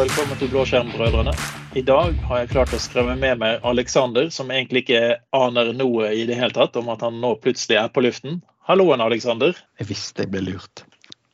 velkommen til Blåskjermbrødrene. I dag har jeg klart å skremme med meg Alexander, som egentlig ikke aner noe i det hele tatt om at han nå plutselig er på luften. Halloen, Alexander. Jeg visste jeg ble lurt.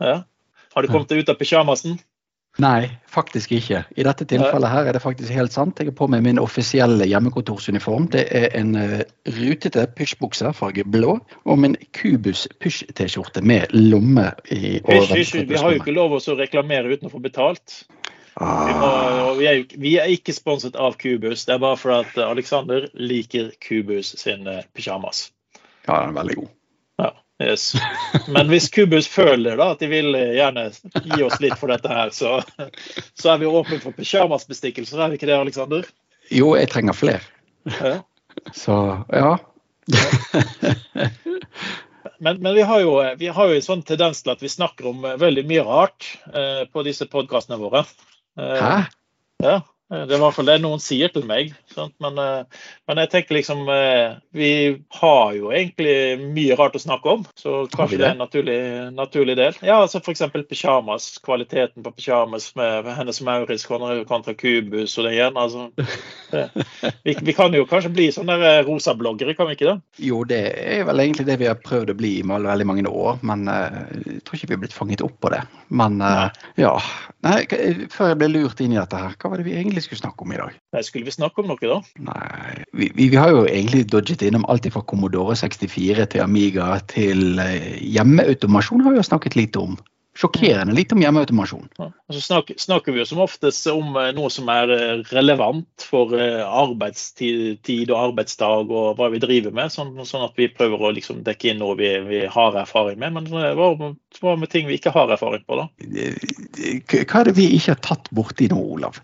Ja. Har du kommet deg ut av pysjamasen? Nei, faktisk ikke. I dette tilfellet her er det faktisk helt sant. Jeg har på meg min offisielle hjemmekontorsuniform. Det er en uh, rutete pysjbukse, farge blå, og min Kubus pysj-T-skjorte med lomme i Hysj, hysj, vi har jo ikke lov å reklamere uten å få betalt. Vi, må, vi, er, vi, er, ikke sponset av Kubus, det er bare fordi at Alexander liker Kubus sin uh, pysjamas. Ja, den er veldig god. Ja, yes. Men hvis Kubus føler da at de vil gjerne gi oss litt for dette her, så, så er vi åpne for pysjamasbestikkelser, er vi ikke det, Alexander? Jo, jeg trenger flere. Ja. Så ja. Men, men, vi har jo, vi har jo en sånn tendens til at vi snakker om veldig mye rart eh, på disse podkastene våre. 啊？啊？Det er i hvert fall det noen sier til meg. Men, eh, men, jeg tenker liksom eh, Vi har jo egentlig mye rart å snakke om, så kanskje det? er en naturlig, naturlig del. Ja, altså F.eks. pysjamas. Kvaliteten på pysjamas med Hennes Maurits kontra Kubus og det igjen. altså. Det, vi, vi, kan jo kanskje bli sånne rosabloggere, kan vi ikke det? Jo, det er vel egentlig det vi har prøvd å bli i veldig mange år, men jeg tror ikke vi har blitt fanget opp på det. Men ja. Nei, før jeg ble lurt inn i dette her, hva var det vi egentlig skulle snakke om i dag? Nei, skulle vi snakke om noe, da? Nei, vi, vi, vi har jo egentlig dodget innom alt fra Commodore 64 til Amiga til uh, hjemmeautomasjon har vi jo snakket litt om sjokkerende litt om hjemmeautomasjon. Ja, altså snakker, snakker, vi jo som oftest om eh, noe som er eh, relevant for eh, arbeidstid og arbeidsdag og hva vi driver med, sånn, sånn at vi prøver å liksom dekke inn noe vi, vi, har erfaring med. Men hva, hva, med ting vi ikke har erfaring på, da? Hva er det vi ikke har tatt borti nå, Olav?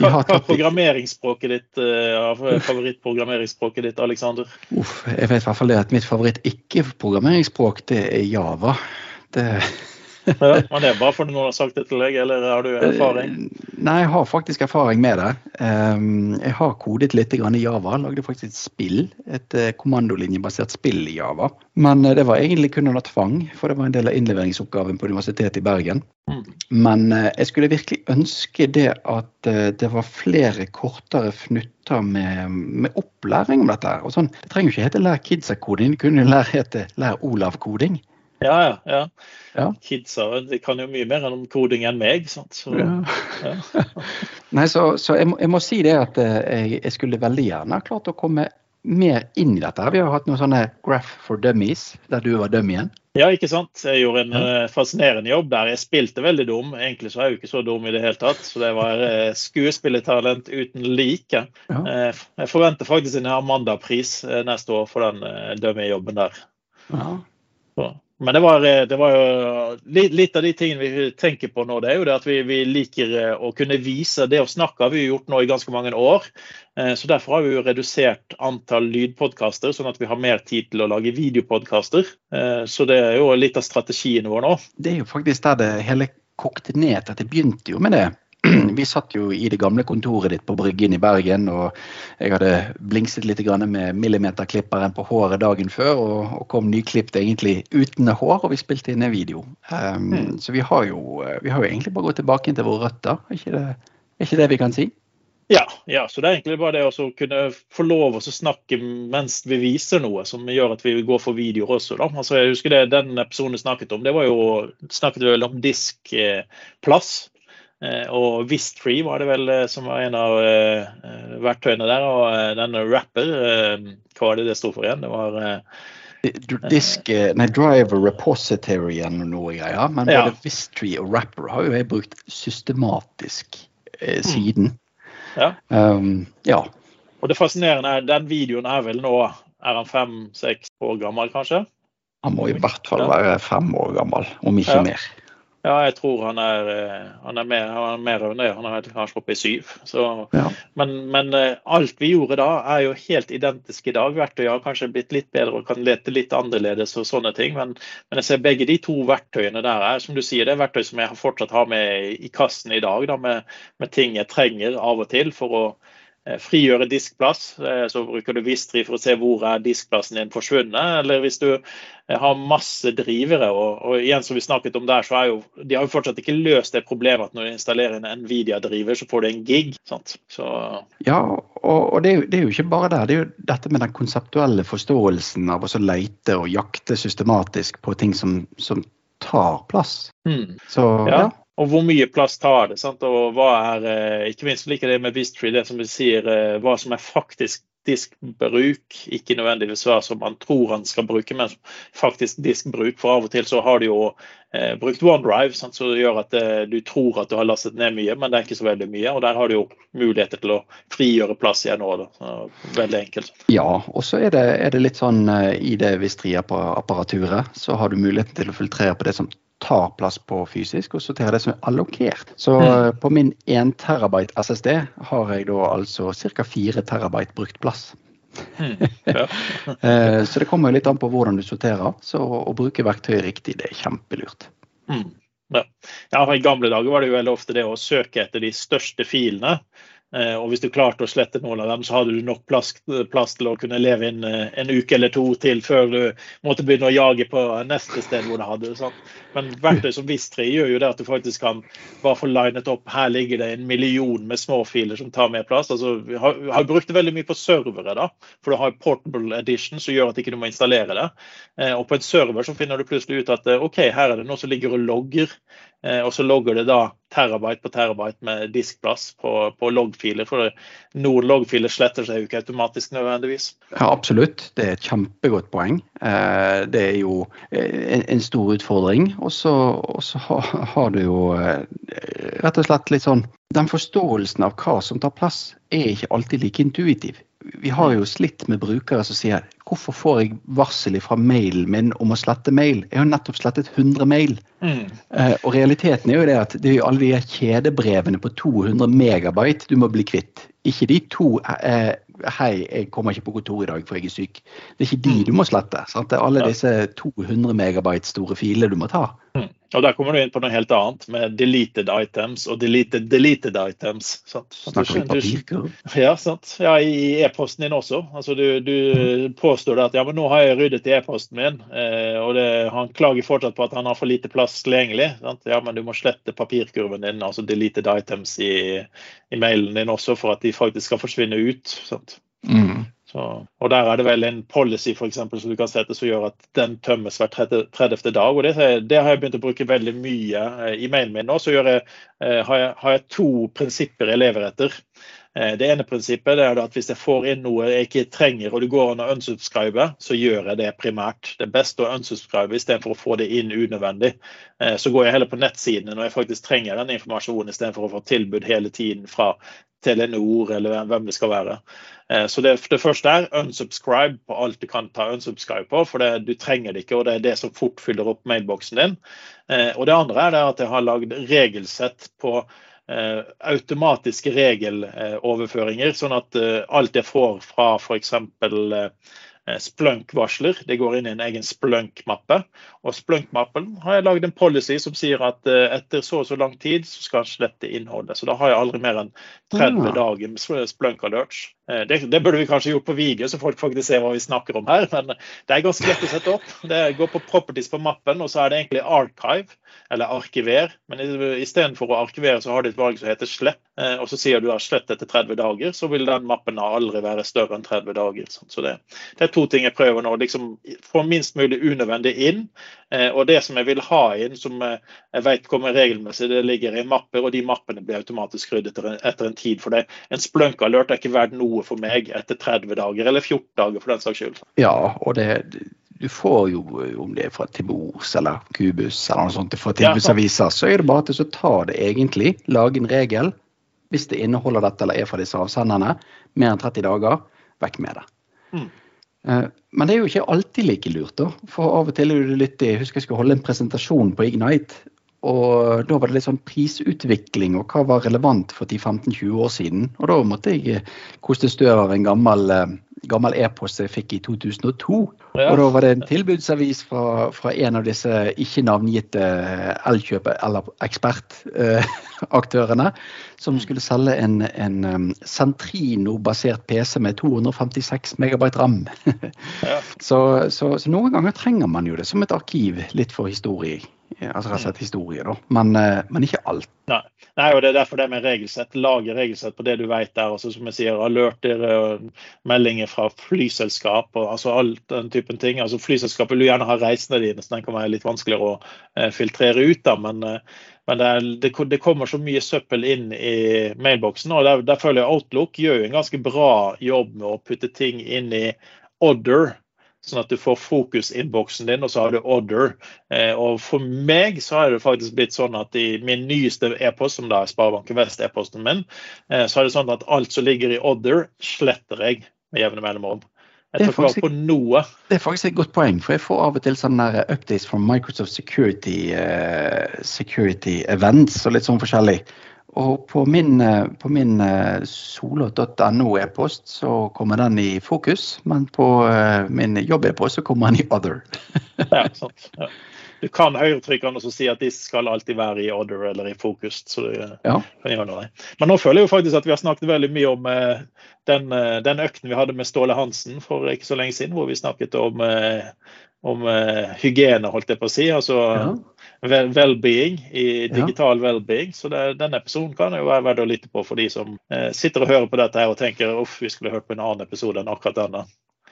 Hva, hva er programmeringsspråket ditt, favorittprogrammeringsspråket ditt, Alexander? Jeg vet i hvert fall det at mitt favoritt-ikke-programmeringsspråk, det er Java. Det ja, men det er bare fordi noen har sagt det til deg, eller har du erfaring? Eh, nei, jeg har faktisk erfaring med det. Ehm, jeg har kodet litt i Java. Lagde faktisk et spill, et eh, kommandolinjebasert spill i Java. Men eh, det var egentlig kun under tvang, for det var en del av innleveringsoppgaven på Universitetet i Bergen. Mm. Men jeg skulle virkelig ønske det at det var flere kortere fnutter med, med opplæring om dette. Og sånn, det trenger jo ikke hete 'lær kidsa-koding', det kunne lære hete 'lær Olav-koding'. Ja, ja. ja. ja. Kidsa de kan jo mye mer om koding enn meg. Så, ja. Nei, så, så jeg, må, jeg, må, si det at eh, jeg, jeg, skulle veldig gjerne ha klart å komme mer inn i dette. Vi har hatt noen sånne graph for dummies, der du var dummyen. Ja, ikke sant. Jeg gjorde en uh, fascinerende jobb der. Jeg spilte veldig dum. Egentlig så er jeg jo ikke så dum i det hele tatt. Så det var uh, skuespillertalent uten like. Ja. Uh, jeg forventer faktisk en Amanda-pris neste år for den uh, dummy-jobben der. Ja. Så. Men det var, eh, det var, jo litt av de tingene vi tenker på nå, det er jo det at vi, vi, liker eh, å kunne vise. Det å snakke har vi gjort nå i ganske mange år. Eh, så Derfor har vi jo redusert antall lydpodkaster, sånn at vi har mer tid til å lage videopodkaster. Så det er jo litt av strategien vår nå. Det er jo faktisk der det hele kokte ned til. Det begynte jo med det vi satt jo i det gamle kontoret ditt på Bryggen i Bergen, og jeg hadde blingset litt med millimeterklipperen på håret dagen før, og, og kom nyklipt egentlig uten hår, og vi spilte inn en video. Um, mm. Så vi har, jo, vi har, jo, egentlig bare gått tilbake til våre røtter, er ikke det, er ikke det vi kan si? Ja, ja, så det er egentlig bare det å kunne få lov å snakke mens vi viser noe, som gjør at vi går for videoer også. Da. Altså, jeg husker det, Den episoden vi snakket om, det var jo snakket vi vel om diskplass. Eh, og Wisttree var det vel eh, som var en av uh, verktøyene der. Og denne Rapper, hva var det det sto for igjen? Det var Disk, nei, Driver Repository eller noe greier. Men både ja. Wisttree og Rapper har jo jeg brukt systematisk eh, mm. siden. Ja. Um, ja. Og det fascinerende er den videoen er vel nå er han fem-seks år gammel, kanskje? Han må i hvert fall være fem år gammel, om ikke ja. mer. Ja, jeg tror han er, eh, han er, mer, han er mer enn det. Han er kanskje oppe i syv. Så, ja. men, men, eh, alt vi gjorde da, er jo helt identisk i dag. Verktøyet har kanskje blitt litt bedre og kan lete litt annerledes og sånne ting. Men, men, jeg ser begge de to verktøyene der er som du sier, det er verktøy som jeg fortsatt har med i kassen i dag. Da, med, med ting jeg trenger av og til for å frigjøre diskplass, så bruker du Vistri for å se hvor er diskplassen din forsvunnet. Eller hvis du har masse drivere, og, og, igjen som vi snakket om der, så er jo de har jo fortsatt ikke løst det problemet at når du installerer en Nvidia-driver, så får du en gig. sant? Så... Ja, og, og det, er jo, det, er jo, ikke bare der. Det er jo dette med den konseptuelle forståelsen av å leite og jakte systematisk på ting som, som tar plass. Mm. Så, ja. ja. Og hvor mye plass tar det? Sant? Og hva er, eh, ikke minst liker det med Bistry, det som vi sier, eh, hva som er faktisk diskbruk, ikke nødvendigvis hva som man tror han skal bruke, men faktisk diskbruk. For av og til så har du jo eh, brukt OneDrive, sant, så det gjør at eh, du tror at du har lastet ned mye, men det er ikke så veldig mye. Og der har du jo muligheter til å frigjøre plass igjen nå. Veldig enkelt. Ja, og så er, er, det litt sånn eh, i det Vistria-apparaturet, så har du muligheten til å filtrere på det som tar plass på fysisk, og sorterer det som er allokert. Så mm. på min 1 terabyte SSD har jeg da altså ca. 4 terabyte brukt plass. Mm. Ja. Eh, så det kommer litt an på hvordan du sorterer. Så å bruke verktøyet riktig, det er kjempelurt. Mm. Ja. ja, I gamle dager var det jo veldig ofte det å søke etter de største filene. Eh, og hvis du klarte å slette noen av dem, så hadde du nok plass, plass til å kunne leve inn eh, en uke eller to til før du måtte begynne å jage på neste sted hvor du hadde det. Men verktøy som Vistri gjør jo det at du faktisk kan bare få linet opp her ligger det en million med små filer som tar mer plass. Altså, vi har, har brukt det veldig mye på servere, da, for du har portable edition som gjør at ikke du må installere det. Eh, og på en server så finner du plutselig ut at OK, her er det noe som ligger og logger. Og så logger det da terabyte på terabyte med diskplass på, på loggfiler. For noen loggfiler sletter seg jo ikke automatisk nødvendigvis. Ja, Absolutt, det er et kjempegodt poeng. Eh, det er jo eh, en stor utfordring. Og så har du jo eh, rett og slett litt sånn Den forståelsen av hva som tar plass, er ikke alltid like intuitiv vi har jo slitt med brukere som sier hvorfor får jeg varsel fra mailen min om å slette mail? Jeg har nettopp slettet 100 mail. Mm. Eh, og realiteten er jo det at det er jo alle de kjedebrevene på 200 megabyte du må bli kvitt. Ikke de to eh, Hei, jeg kommer ikke på kontoret i dag for jeg er syk. Det er ikke de mm. du må slette. Sant? Det er alle disse 200 megabyte store filer du må ta. Mm. Og Der kommer du inn på noe helt annet, med deleted items og deleted deleted items. Sant? Snakker vi papirkurv? Ja, sant? ja, i e-posten din også. Altså, du, du påstår at ja, men nå har jeg ryddet i e-posten min, eh, og det, han klager fortsatt på at han har for lite plass tilgjengelig. Sant? Ja, men du må slette papirkurven din, altså deleted items i, i mailen din også, for at de faktisk skal forsvinne ut. Sant? Mm. Så, og Der er det vel en policy for eksempel, som du kan sette som gjør at den tømmes hver 30. dag. og det, det, har jeg begynt å bruke veldig mye eh, i mailen min nå. Så jeg, eh, har, jeg, har, jeg, to prinsipper jeg lever etter. Eh, det ene prinsippet er at hvis jeg får inn noe jeg ikke trenger, og det går an å unsubscribe, så gjør jeg det primært. Det er best å unsubscribe istedenfor å få det inn unødvendig. Så går jeg heller på nettsidene når jeg faktisk trenger den informasjonen, istedenfor å få tilbud hele tiden fra Telenor eller hvem det skal være. Eh, så det, det, første er unsubscribe på alt du kan ta unsubscribe på, for det, du trenger det ikke, og det er det som fort fyller opp mailboksen din. Eh, og det andre er at jeg har lagd regelsett på eh, automatiske regeloverføringer, sånn at alt jeg får fra f.eks. Eh, Splunk-varsler. Det går inn i en egen Splunk-mappe. Og Splunk-mappen har jeg lagd en policy som sier at eh, etter så og så lang tid så skal han slette innholdet. Så da har jeg aldri mer enn 30 dager med Splunk-alerts. Eh, det, det, burde vi kanskje gjort på video, så folk faktisk ser hva vi snakker om her. Men det er ganske lett å sette opp. Det går på properties på mappen, og så er det egentlig archive, eller arkiver. Men istedenfor å arkivere, så har du et valg som heter slett. Og så sier du da slett etter 30 dager, så vil den mappen aldri være større enn 30 dager. Så det, det er to ting jeg prøver nå. liksom Få minst mulig unødvendig inn. Eh, og det som jeg vil ha inn, som eh, jeg vet kommer regelmessig, det ligger i mapper, og de mappene blir automatisk ryddet etter en tid. For det. En splunk-alert er ikke verdt noe for meg etter 30 dager, eller 14 dager for den saks skyld. Ja, og det, du får jo, om det er fra Tibos eller Kubus eller noe sånt, fra tilbudsaviser, så er det bare til å ta det egentlig, lage en regel. Hvis det inneholder dette eller er fra disse avsenderne, mer enn 30 dager, vekk med det. Mm. Eh, men det er jo ikke alltid like lurt, da. For av og til er det litt Jeg husker jeg skulle holde en presentasjon på Ignite. Og da var det litt sånn prisutvikling og hva var relevant for 10-15-20 år siden. Og da måtte jeg eh, koste støv av en gammel, eh, gammel e-post jeg fikk i 2002. Ja. Og da var det en tilbudsavis fra, fra en av disse ikke navngitte elkjøper- eller ekspertaktørene som skulle selge en, en Centrino-basert PC med 256 megabyte ram. ja. så, så, så, noen ganger trenger man jo det som et arkiv, litt for historie. Altså rett og slett historie, da. Men, eh, men ikke alt. Nei. Nei, og det er derfor det med regelsett. Lage regelsett på det du vet der. Også, som jeg sier, alerter og meldinger fra flyselskap og altså alt den typen ting. Altså Flyselskap vil gjerne ha reisene dine, så den kan være litt vanskeligere å eh, filtrere ut. da, men, eh, men det, er, det, det, kommer så mye søppel inn i mailboksen. og der, der føler jeg Outlook gjør jo en ganske bra jobb med å putte ting inn i order Sånn at du får fokusinnboksen din, og så har du order. Eh, og for meg så har det faktisk blitt sånn at i min nyeste e-post, som da er Sparebanken Vest-e-posten min, eh, så er det sånn at alt som ligger i order, sletter jeg med jevne mellomrom. Det er, faktisk. Det er faktisk et godt poeng, for jeg får av og til sånne updates fra Microsoft Security, uh, security events og litt sånn forskjellig. Og på min, eh, på min eh, solot.no e-post så kommer den i fokus, men på eh, min jobb-e-post så kommer den i other. ja, sant. Ja. Du kan høyretrykkene og si at de skal alltid være i other eller i fokus. så du ja. kan gjøre noe. Men nå føler jeg jo faktisk at vi har snakket veldig mye om den, den økten vi hadde med Ståle Hansen for ikke så lenge siden, hvor vi snakket om, om hygiene, holdt jeg på å si. altså ja well-being, i digital ja. well-being. Så det, denne episoden kan jo være verdt å lytte på for de som eh, sitter og hører på dette her og tenker uff, vi skulle hørt på en annen episode enn akkurat denne.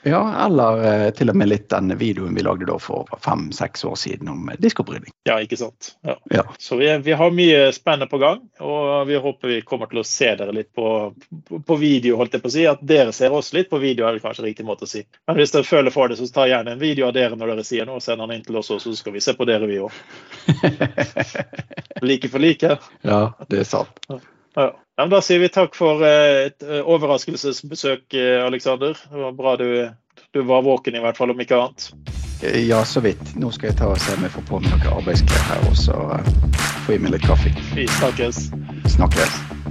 Ja, eller eh, til og med litt den videoen vi lagde da for fem-seks år siden om eh, diskoprydding. Ja, ikke sant. Ja. Ja. Så vi, vi, har mye spennende på gang, og vi håper vi kommer til å se dere litt på, på, på, video. holdt jeg på å si. At dere ser oss litt på video, er det kanskje riktig måte å si. Men hvis dere føler for det, så ta gjerne en video av dere når dere sier noe, og send den inn til oss, og så skal vi se på dere, vi òg. like for like. Ja, det er sant. Ja. Ja. Da sier vi takk for eh, et eh, overraskelsesbesøk, eh, Aleksander. Det var bra du, du, var våken, i hvert fall, om ikke annet. Ja, så vidt. Nå skal jeg ta og se om jeg får på meg noen arbeidsklær her, og så få jeg meg litt kaffe. Vi snakkes. Snakkes.